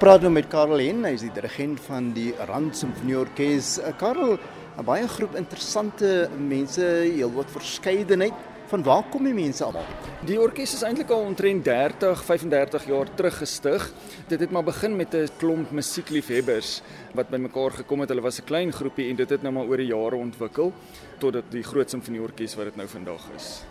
praat nou met Karel Hen, hy is die dirigent van die Rand Simfonieorkes. Uh, Karel, 'n baie groep interessante mense, heelwat verskeidenheid. Van waar kom die mense almal? Die orkes is eintlik al omtrent 30, 35 jaar terug gestig. Dit het maar begin met 'n klomp musiekliefhebbers wat bymekaar gekom het. Hulle was 'n klein groepie en dit het nou maar oor die jare ontwikkel tot dit die groot simfonieorkes wat dit nou vandag is.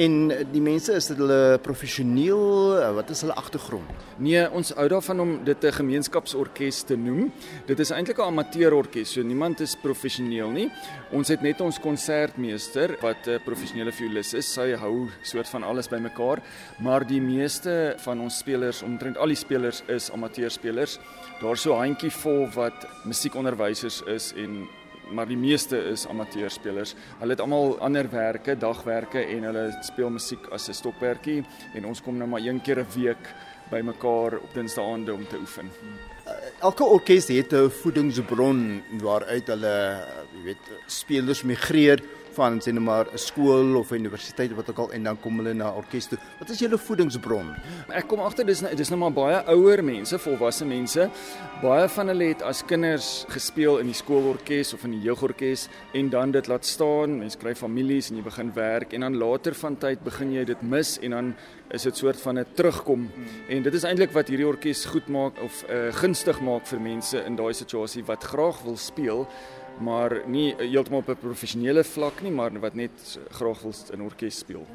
En die mense is dit hulle professioneel, wat is hulle agtergrond? Nee, ons hou daarvan om dit 'n gemeenskapsorkes te noem. Dit is eintlik 'n amateurorkes, so niemand is professioneel nie. Ons het net ons konsertmeester wat 'n professionele violis is. Sy hou soort van alles bymekaar, maar die meeste van ons spelers, omtrent al die spelers is amateurspelers. Daar's so 'n handjie vol wat musiekonderwysers is en maar die meeste is amateurspelers. Hulle het almal ander werke, dagwerke en hulle speel musiek as 'n stokperdjie en ons kom nou maar een keer 'n week bymekaar op Dinsdaande om te oefen. Elke orkes het 'n voedingsbron waaruit hulle, jy weet, spelers migreer van sien nou maar 'n skool of 'n universiteit wat ook al en dan kom hulle na orkes toe. Wat is julle voedingsbron? Ek kom agter dis dis nou maar baie ouer mense, volwasse mense. Baie van hulle het as kinders gespeel in die skoolorkes of in die jeugorkes en dan dit laat staan. Mense kry families en jy begin werk en dan later van tyd begin jy dit mis en dan is dit soort van 'n terugkom. En dit is eintlik wat hierdie orkes goed maak of uh, gunstig maak vir mense in daai situasie wat graag wil speel maar nie heeltemal op 'n professionele vlak nie, maar wat net graag wil in orkes speel.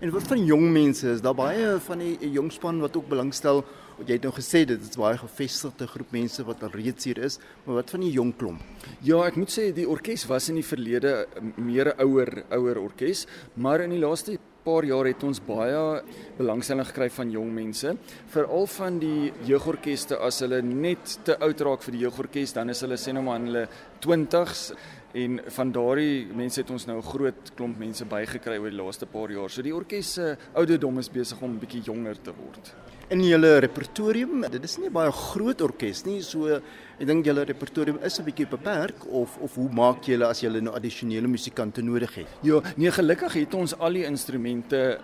En wat van jong mense is daar baie van die jong span wat ook belangstel. Jy het nou gesê dit is baie gevestigde groep mense wat al reeds hier is, maar wat van die jong klomp? Ja, ek moet sê die orkes was in die verlede meer 'n ouer ouer orkes, maar in die laaste paar jaar het ons baie belangstelling gekry van jong mense, veral van die jeugorkeste as hulle net te oud raak vir die jeugorkes, dan is hulle sê nou maar in hulle 20s en van daardie mense het ons nou 'n groot klomp mense bygekry oor die laaste paar jaar. So die orkes se ouderdom is besig om bietjie jonger te word. In julle repertorium, dit is nie baie groot orkes nie, so ek dink julle repertorium is 'n bietjie beperk of of hoe maak julle as julle nou addisionele musikante nodig het? Ja, nee gelukkig het ons al die instrumente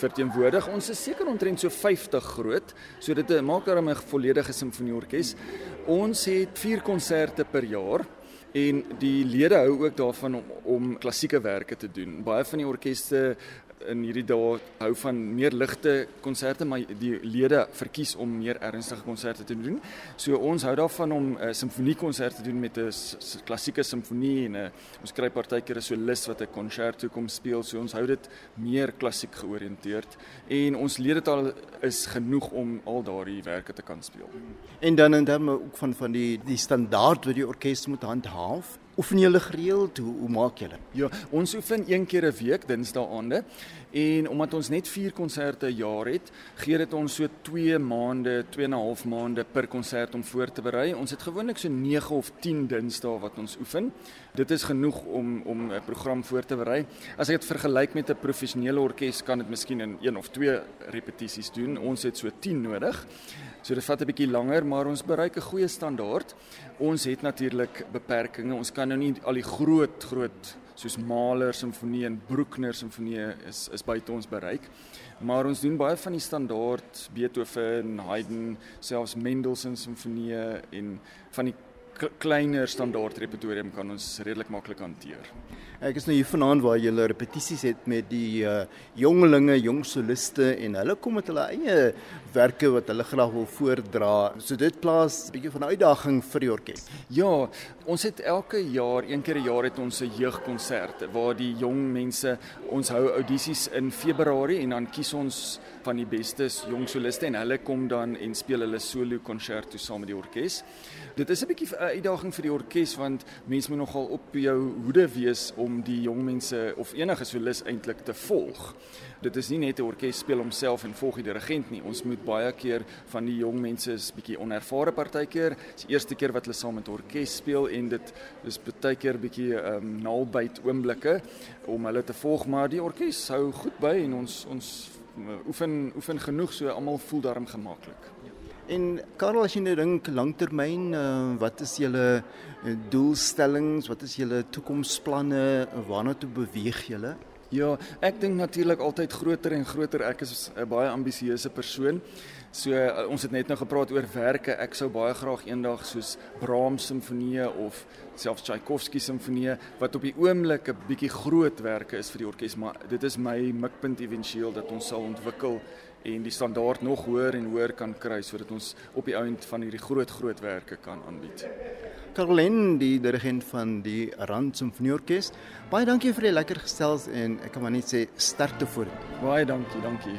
verteenwoordig. Ons is seker omtrent so 50 groot, so dit maak daarmee 'n volledige simfonieorkes. Ons het 4 konserte per jaar en die lede hou ook daarvan om om klassieke werke te doen. Baie van die orkeste in hierdie dae hou van meer ligte konserte maar die lede verkies om meer ernstige konserte te doen. So ons hou daarvan om 'n uh, simfoniekonsert te doen met 'n klassieke simfonie en 'n uh, ons kry partykeer 'n solis wat 'n konserto kom speel. So ons hou dit meer klassiek georiënteerd en ons ledetal is genoeg om al daardie werke te kan speel. En dan en dan ook van van die die standaard wat die orkes moet handhaaf Oefen julle gereeld? Hoe, hoe maak julle? Ja, ons oefen een keer 'n week, Dinsdae aande. En omdat ons net 4 konserte 'n jaar het, gee dit ons so 2 maande, 2 en 'n half maande per konsert om voor te berei. Ons het gewoonlik so 9 of 10 Dinsdae wat ons oefen. Dit is genoeg om om 'n program voor te berei. As ek dit vergelyk met 'n professionele orkes, kan dit miskien in 1 of 2 repetisies doen. Ons het so 10 nodig. So dit vat 'n bietjie langer, maar ons bereik 'n goeie standaard. Ons het natuurlik beperkings. Ons kan nou nie al die groot groot soos Mahler simfonie en Bruckner simfonie is is buite ons bereik. Maar ons doen baie van die standaard Beethoven, Haydn, selfs Mendelssohn simfonie en van die kleiner standaard repertorium kan ons redelik maklik hanteer. Ek is nou hier vanaand waar jy repetisies het met die uh, jongelinge, jong soliste en hulle kom met hulle eie werke wat hulle graag wil voordra. So dit plaas 'n bietjie van 'n uitdaging vir die orkes. Ja, ons het elke jaar, een keer 'n jaar het ons 'n jeugkonsert waar die jong mense ons hou audisies in Februarie en dan kies ons van die bestes jong soliste en hulle kom dan en speel hulle solo konsert toe saam met die orkes. Dit is 'n bietjie 'n uitdaging vir die orkes want mense moet nogal op jou hoede wees om die jong mense of enige solis eintlik te volg. Dit is nie net 'n orkes speel homself en volg die dirigent nie. Ons moet baie keer van die jong mense is bietjie onervare partykeer. Dis die eerste keer wat hulle saam met orkes speel en dit is baie keer bietjie ehm um, naalbyt oomblikke om hulle te volg, maar die orkes hou goed by en ons ons oefen oefen genoeg so almal voel daarom gemaklik. En Karel as jy nou dink langtermyn, uh, wat is julle uh, doelstellings, wat is julle toekomsplanne, waarna toe beweeg julle? Ja, ek dink natuurlik altyd groter en groter. Ek is 'n baie ambisieuse persoon. So uh, ons het net nou gepraat oor werke. Ek sou baie graag eendag soos Brahms simfonie of selfs Tchaikovsky simfonie wat op die oomblik 'n bietjie groot werke is vir die orkes, maar dit is my mikpunt éventueel dat ons sal ontwikkel en die standaard nog hoër en hoër kan kry sodat ons op die ount van hierdie groot groot werke kan aanbied. Caroline, die dirigent van die Rand Simfonieorkes. Baie dankie vir die lekker gestels en ek kan maar net sê sterkte voor. Baie dankie, dankie.